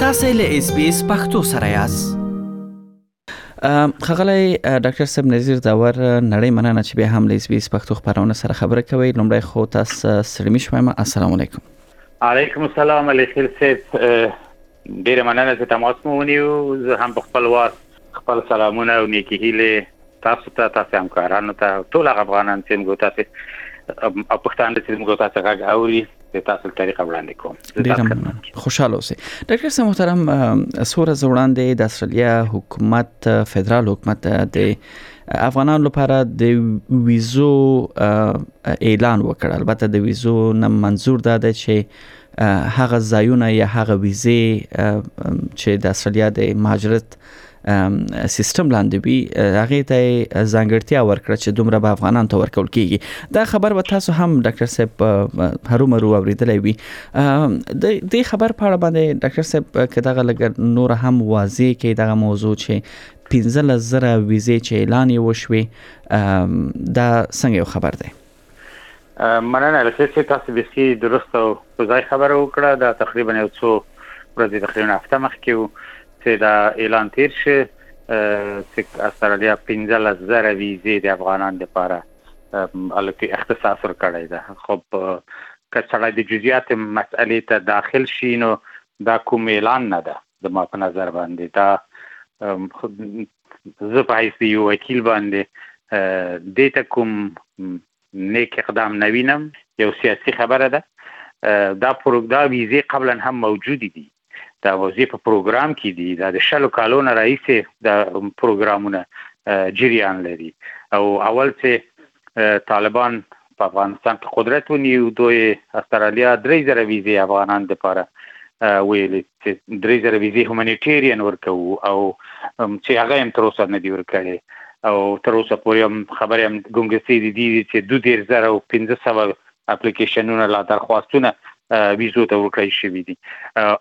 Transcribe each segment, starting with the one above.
تاسو له اس بي اس پختو سره یاست خغلی ډاکټر صاحب نذیر داور نړۍ مننه چې به هم له اس بي اس پختو خبرونه سره خبرې کوي لومړی خو تاسو سره مې شوم السلام علیکم علیکم السلام علیکم صاحب ډیره مننه چې تماس مو ونیو زه هم په خپل وار خپل سلامونه او نیکی هیله تاسو ته تاسو همکارانو ته ټول هغه افغانان چې موږ تاسو او پښتانه چې موږ تاسو غږ اوري د تاسو طریقه وړاندې کوم ډیر مننه خوشاله اوسئ ډاکټر صاحب محترم سوره زوړاندې د استرالیا حکومت فدرال حکومت د افغانانو لپاره د ویزو اعلان وکړ البته د ویزو نه منزور ده چې هغه ځایونه یا هغه ویزه چې د استرالیا د مهاجرت سیستم لاندې وي هغه ته ځانګړتیا ورکړه چې دومره به افغانان ته ورکول کیږي دا خبر و تاسو هم ډاکټر صاحب هرو مرو اوریدلې وي د دې خبر په اړه باندې ډاکټر صاحب کدا غلګ نور هم واضح کې دا موضوع چې 15000 ویزه چې اعلان یې وشوي دا څنګه خبر ده مننه الکسیس صاحب تاسو بيخي درست او په ځای خبره وکړه دا تقریبا یو څو ورځې تقریبا هفته مخکې وو چې دا اعلان تیر شي چې استرالیا 15 زره ویزې د افغانان لپاره الکه اختصاص ور کړی دا خو که سړی د جزئیات مسئلې ته داخل شي نو دا کوم اعلان نه ده زما په نظر باندې دا زه په حیث یو وکیل باندې دې ته کوم نیک اقدام نه وینم یو سیاسي خبره ده دا دا ویزې قبلا هم موجودې دي دا وزې په پروګرام کې دي دا د شلو کالو نه راهیسې دا پروګرامونه جریان لري او اول څه طالبان په افغانستان کې قدرت ونیو دوی استرالیا درې زره ویزې افغانان د پاره ویلې چې درې زره ویزې هومانیټیرین ورکوو او چې هغه هم تر اوسه نه دی ورکړي او تر اوسه پورې هم خبرې هم ګونګسې دي دي چې دوه دېرش زره او پنځه سوه اپلیکیشنونه لا درخواستونه ویزو ته ورکړی شوي دي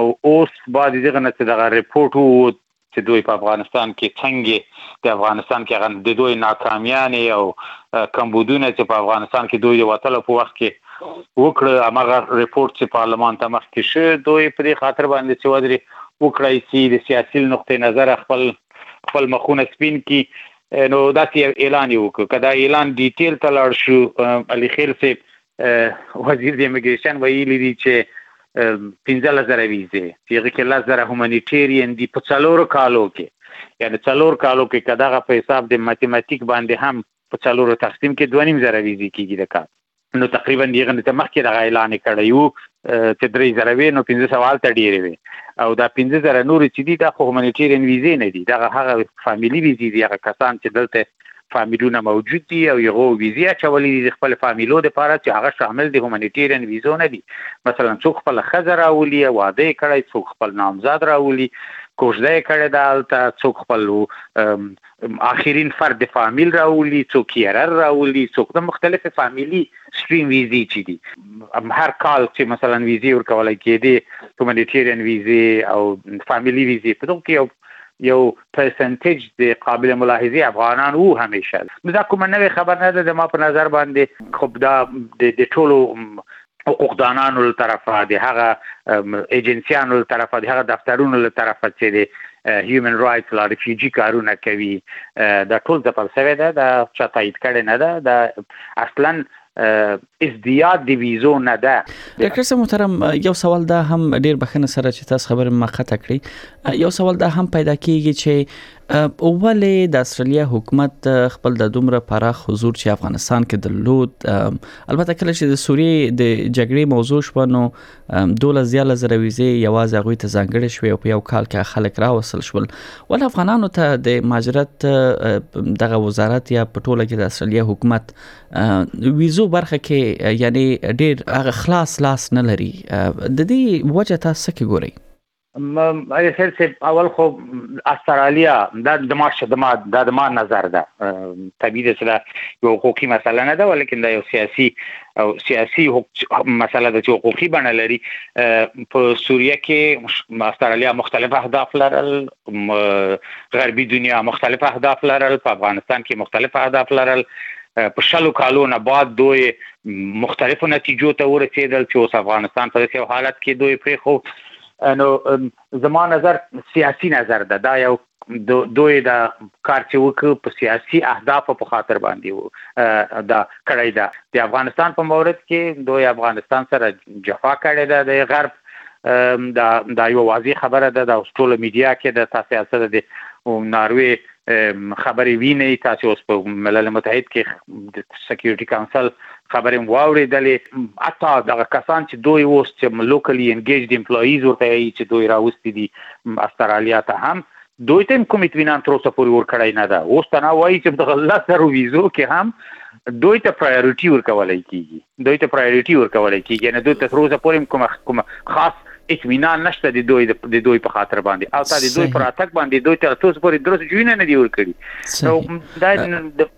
او اوس بعد دغه نه چې دغه رپورټ ووت چې دوی په افغانستان کې څنګه د افغانستان کې غن د دوی ناکامیانې او کمبودونه چې په افغانستان کې دوی د وټل په وخت کې وکړه هغه ریپورت چې پارلمان ته مخ کې شو دوی په دې خاطر باندې چې ودري وکړای شي د سیاسي نقطې نظر خپل خپل مخونه سپین کی نو داسې اعلان وکړ کدا اعلان ډیټیل ته لاړ شو علي خیل سي وزیر د امیګریشن ویلي دي چې پنځلس زره ویزې چې هغه کې لس زره هومانیټیرین دي په څلورو کالو کې یعنې څلور کالو کې که دغه په حساب د ماتماتیک باندې هم په څلورو تقسیم کې دوه نیم زره ویزې کېږي د کال نو تقریبا دغه نه ته مخکې دغه اعلان کړی وو چې درې زره وې نو پنځه سوه هلته ډېرې وې او دا پنځه زره نورې چې دي دا خو هومانیټیرین ویزې نه دي دغه هغه فامیلي ویزې دي هغه کسان چې دلته فامیلونه موجود دي او یغو ویزې اچولې دي د خپل فامیلو لپاره چې هغه شامل دي هومانیټیرین ویزو نه دي مثلا څوک خپل خزه راولي واده کړی څوک خپل نامزاد راولي کوژده کړی دا الته څوک خپل اخیرین فرد د فامیل راولي څوک یرر راولي څوک د مختلف فامیلی سټریم ویزې چې دي هر کال چې مثلا ویزې ورکول کېدي هومانیټیرین ویزې او فامیلی ویزې په دغه کې یو پرسنتج د قابل ملاحظه افغانان وو همیشه دا کومه نوې خبر نه ده د ما په نظر باندې خو دا د ټولو حقوقدانانو له طرفه د هغه ایجنسیانو له طرفه د هغه دفترونو له طرفه چې د هیومن رائټس لا ریفیوجی کارونه کوي دا ټول ځپل شوی ده دا چا تایید کړی نه ده دا اصلا ازدیاد د ویزو نه ده ډاکټر صاحب محترم یو سوال دا هم ډیر بخنه سره چې تاسو خبر ما قطع کړی یو سوال دا هم پیدا کیږي چې اولې د استرالیا حکومت خپل د دومره پراخ حضور چې افغانستان کې درلود البته کله چې د سوریې د جګړې موضوع شو نو دوله زیاله زره ویزه یوازې هغه ته ځانګړې شوې او په یو کال کې خلک را وصل شول ول افغانانو ته د ماجرت دغه وزارت یا په ټوله کې د استرالیا حکومت ویزو برخه کې یعنی ډیر هغه خلاص لاس نه لري د دې وجه تاسو کې ګورئ علي خیر صاحب اول خو استرالیا دا د ما شدما دا د ما نظر ده طبیعي ده چې دا یو حقوقي مسله نه ده ولیکن دا یو سیاسي او سیاسي مسله ده چې حقوقي بڼه لري په سوریه کې استرالیا مختلف اهداف لرل کوم غربي دنیا مختلف اهداف لرل په افغانستان کې مختلف اهداف لرل په شلو کالو نه بعد دوی مختلفو نتیجو ته ورسېدل چې اوس افغانستان په داسې حالت کې دوی پرې خو نو زما نظر سیاسي نظر ده دا یو دوی دا کار چې وکړ په سیاسي اهدافو په خاطر باندې وو دا کړی دا د افغانستان په مورد کې دوی افغانستان سره جفا کړې ده د غرب دا دا یو واضح خبره ده دا اوس ټوله میډیا کې د تاسو اصل د ناروی خبرې ویني تاسو اوس په ملل متحد کې د سکیورټي کونسل خبرې واوریدلې اته دا کسان چې دوی اوس چې لوکلی انګیجډ امپلایز ورته یې چې دوی راوستي دي استرالیا ته هم دوی ته کوم اطمینان تر اوسه پورې ورکړای نه ده اوس تنه وایي چې د الله سره ویزو کې هم دوی ته پرایورټي ورکولای کیږي دوی ته پرایورټي ورکول کیږي یعنی دوی ته تر اوسه پورې کوم کوم خاص اطمینان نشته د دوی د دوی په خاطر باندې او تا د دوی پر اتک باندې دوی تر اوسه پورې درس جوینه نه دی ورکړي نو دا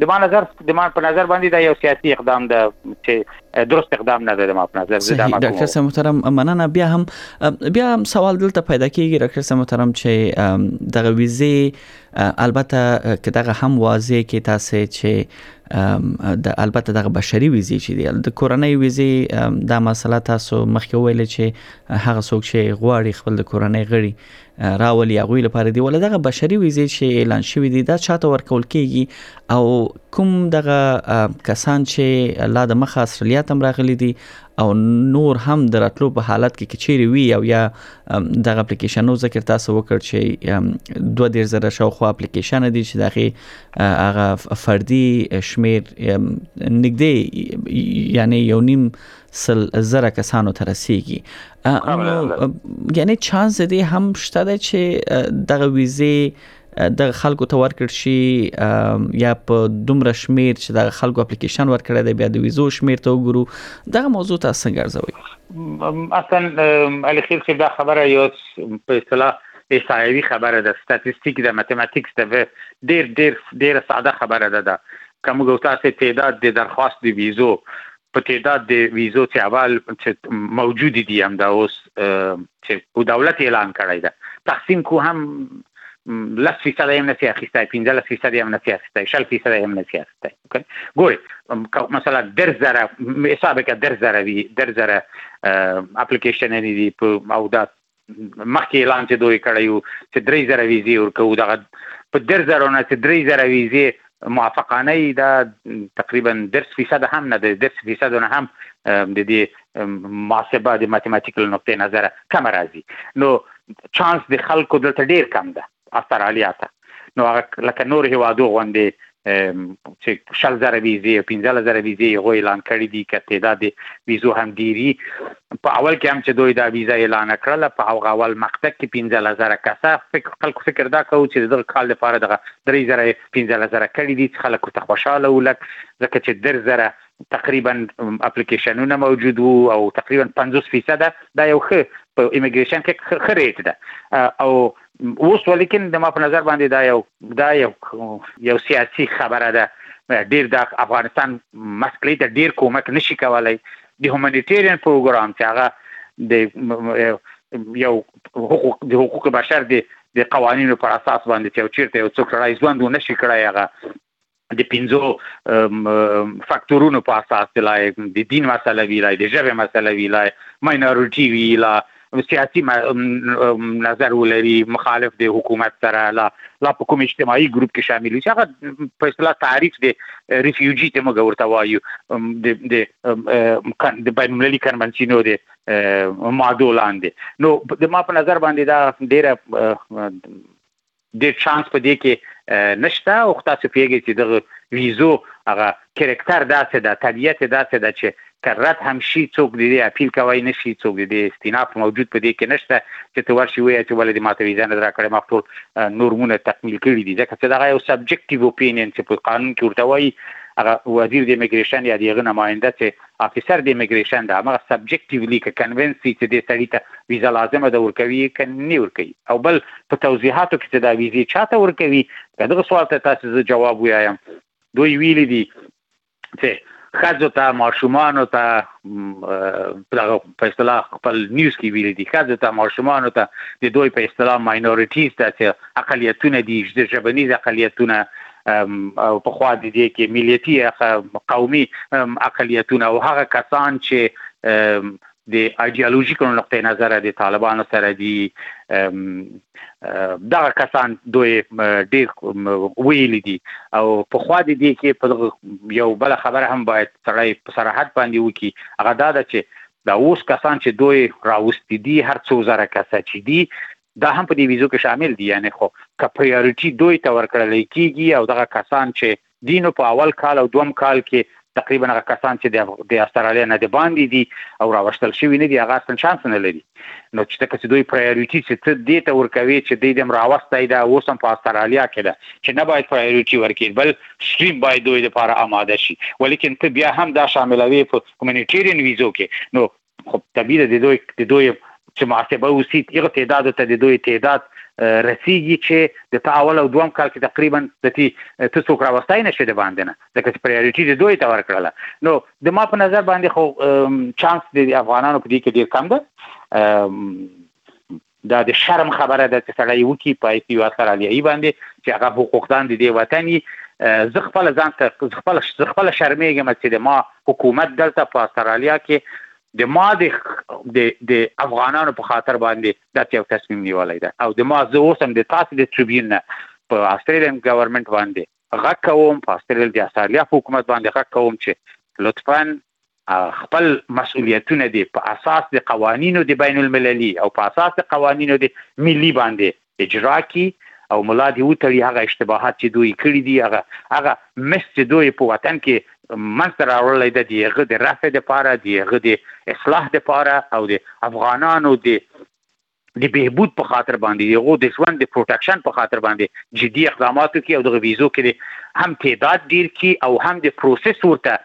د ما نظر د ما په نظر باندې دا یو سیاسي اقدام ده چې درست اقدام نه ده د ما په نظر زه دا ما ډاکټر صاحب محترم مننه بیا هم بیا هم سوال دلته پیدا کیږي ډاکټر صاحب محترم چې دغه ویزه البته که دغه هم واضح کړئ تاسو چې د البته دغه بشري ویزې چې دي د کورنۍ ویزې دا مسله تاسو مخکې ویل چې هغه څوک چې غواړي خپل د کورنۍ غړي راولي هغه لپاره دی ول دغه بشري ویزې چې اعلان شوې دي دا چاته ورکول کیږي او کوم دغه کسان چې لا د مخه استرالیا تم راغلي دي او نور هم د راتلو په حالت کې کچيري وي او یا دغه اپلیکیشن نو ذکر تاسو وکړ چې دوه ډیر زره شاوخوا اپلیکیشن دي چې دغه هغه فردي شمیر نږدې یعنی یو نیم سل زره کسانو ته رسیږي نو یعنی چانس دې هم شته چې دغه ویزه دغه خلکو ته ورکړ شي یا په دومره شمیر چې دغه خلکو اپلیکیشن ورکړی دی بیا د ویزو شمیر ته وګورو دغه موضوع ته څنګه ارزوي اصلا علي خیل چې دا خبره یو په اصطلاح احصایوي خبره ده ستاتستیک ده ماتماتیکس ده ډیر ډیر ډیر ساده خبره ده دا کوم ګوتاسه تعداد د درخواست دی ویزو په تعداد د ویزو چې اول چې موجود دي هم دا اوس چې دولت اعلان کړی ده تقسیم کو هم لس فیصد هم نسی اخیستی پنځلس فیصد هم نسی اخیستی شل فیصد هم نسی اخیستی ګورې مثلا در زره حساب که در زره وي در زره اپلیکیشنې دي په او دا مخکې اعلان چې دوی کړی وو چې درې زره ویزې ورکوو دغه په در زرو نه چې درې زره ویزې موافقانه یې دا تقریبا درس فیصد هم نه دی درس فیصد نه هم د دې محاسبه د ماتماتیکل نقطې نظر کم راځي نو چانس د خلکو دلته ډیر کم ده استرالیا ته نو هغه لکه نور هیوادو غوندې چې شل زره ویزې او پنځله زره ویزې هغه اعلان کړې دي که تعداد ویزو هم ډیری په اول کې هم چې دوی دا ویزه اعلان کړل په هغه اول مقطع کې پنځله زره کسه فکر خلکو فکر دا کوو چې دغه کال لپاره دغه درې زره پنځله زره کړې دي چې خلکو ته خوشاله ولک ځکه چې در زره تقریبا اپلیکیشنونه موجود وو او تقریبا 50 فیصد دا یو ښه په ایمیګریشن کې ښه ریټ ده او اوس ولیکن د ما په نظر باندې دا یو دا یو یو سیاسي خبره ده ډیر د افغانستان مسلې ته ډیر کومک نشي کولای د هومانیټیرین پروګرام چې هغه د یو حقوق د حقوق بشر د د قوانینو پر اساس باندې چې چیرته یو څوک لړای ژوند ونه شي کړای هغه د پنځو فاکتورونو په اساس لا د دین مسله وی لا د ژبې مسله وی لا ماینورټي وی لا سیاسي نظر ولري مخالف د حکومت سره لا لا په کوم اجتماعي ګروپ کې شامل وي هغه په اصطلاح تعریف دی ریفیوجی ته موږ ورته وایو د د د بین المللي کنونسیونو د ماده لاندې نو د ما په نظر باندې دا ډیره ډیر چانس په دې کې نشته او تاسو پیږی چې دغه ویزو هغه کرکتر داسې ده طبیعت یې داسې ده چې که رد هم شي څوک د دې اپیل کوای نشي څوک د دې استیناف موجود په دې کې نشته چې ته ورشي وایې چې ولې دې ماته ویزه نه راکړې ما ټول نورمونه تکمیل کړي دي ځکه چې دغه یو سبجکټیو اپینین چې په قانون کې ورته وایي هغه وزیر د امیګریشن یا د هغه نماینده چې افیسر د امیګریشن د همغه سبجیکټیولی که کنوینس وی چه دې سړی ته ویزه لازمه ده ورکوی یی که نی ورکوی او بل په توضیحاتو کی چه دا ویزی چاته ورکوی که دغه سوال ته تاسی زه جواب ویایم دوی ویلی دی چه ښځو ته ماشومانو ته په دغه په اصطلاح خپل نیوز کی ویلی دی ښځو ته ماشومانو ته د دوی په اصطلاح ماینورټیز ته چه اقلیتونه دی ژبنیز اقلیتونه او په خوا د دې کې ملیتي قومي اقلیتونه او هغه کسان چې د ایډیالوژیکو نقطه نظر د طالبانو سره دي دغه کسان دوی ډیر ویلي دي او په خوا د دې کې په یو بل خبره هم باید سړی په صراحت باندې وکي هغه دا ده چې دا اوس کسان چې دوی راوستي دي هر څو زره کسه چې دي دا هم په دې ویزو کې شامل دي یعنې خو که پریاریټي دوی ته ورکړل کیږي او دغه کسان چې دي نو په اول کال او دوم کال کې تقریبا هغه کسان چې د استرالیا نه د باندې دي او راوستل شوي نه دي هغه اصلا شانس نه لري نو چې ځکه چې دوی پریاریټي چې ته دې ته ورکوي چې دوی دم راوستی ده اوس هم په استرالیا کې ده چې نه باید پریاریټي ورکړي بل سټریم باید دوی لپاره آماده شي ولیکن ته بیا هم دا شاملوي په هومانیټیرین ویزو کې نو خب طبیعي ده د دوی د دوی چې محاسبه وسی هغه تعداد ته د دوی تعداد رسیږي چې د تا اول او دوم کال کې تقریبا د تی ته څوک راوستای نشي د باندې نه ځکه چې پرایورټي د دوی ته ورکړله نو د ما په نظر باندې خو چانس د افغانانو په دې کې ډیر کم ده دا د شرم خبره ده چې سړی وکړي په ایس یو استرالیایي باندې چې هغه حقوقدان د دې وطن یي زه خپل ځان ته خپل زه خپل شرمېږم چې د ما حکومت دلته په استرالیا کې د ما د د افغانانو په خاطر باندې داسې یو تصمیم نیولی ده او د ما زه اوس هم د تاسو د تریبیون نه په استرالین ګورنمنټ باندې غږ کوم په استرالیا د استرالیا حکومت باندې غږ کوم چې لطفا خپل مسؤلیتونه دې په اساس د قوانینو د بین المللي او په اساس د قوانینو د ملي باندې اجرا کړي او ملا دې وتړي هغه اشتباهات چې دوئ کړي دي هغه هغه مس چې دوئ په وطن کې منځ ته راوړلی ده د هغه د رفع د پاره د هغه د اصلاح د پاره او د افغانانو د د بهبود په خاطر باندې د هغو د ژوند د پروټکشن په خاطر باندې جدي اقدامات وکړي او دغه ویزو کې هم تعداد ډیر کړي او هم د پروسس ورته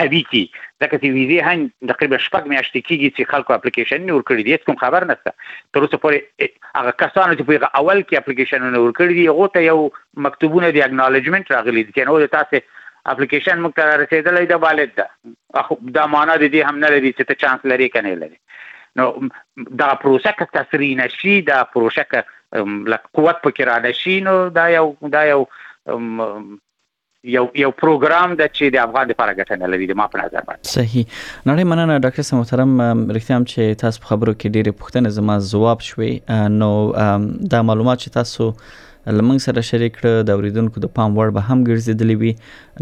قوي کړي ځکه چې ویزې هم تقریبا شپږ میاشتې کېږي چې خلکو اپلیکیشنونه ورکړي دي هېڅ کوم خبر نشته تر اوسه پورې هغه کسانو چې په اول کې اپلیکیشنونه ورکړي دي هغو ته یو مکتوبونه د اګنالجمنټ راغلي دي چې نو تاسو اپلیکیشن موږ ته رسیدلې ده والد ده دا معنا دې هم نه لري چې ته چانس لري کنه لري نو دا پروسه که تسریع نشي دا پروسه که لک قوت پکې را نشي نو دا یو دا یو یو یو پروګرام د چې د افغان لپاره ګټه نه لري د ما په نظر باندې صحیح نړۍ مننه ډاکټر صاحب محترم رښتیا هم چې تاسو په خبرو کې ډېرې پوښتنې زما ځواب شوي نو دا معلومات چې تاسو لمنګ سره شریک کړ د اوریدونکو د پام وړ به هم ګرځیدلی وي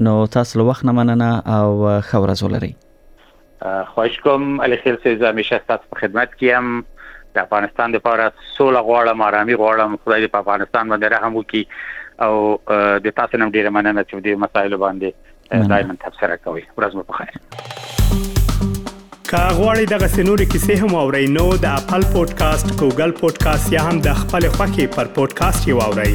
نو تاسو له وخت نه مننه او ښه ورځ ولرئ خواهش کوم علي خیل صاحب زه همیشه ستاسو په خدمت کې یم د افغانستان لپاره سوله غواړم آرامي غواړم خدای دې په افغانستان باندې رحم وکړي او د تاسو نن ډیره مننه چې دې مسایلو باندې دایمن تبصره کوي ورځ مو بخیر که غواړئ دغه سنوري کیسې هم او رینو د خپل پودکاسټ ګوګل پودکاسټ یا هم د خپل خاكي پر پودکاسټ یو اورئ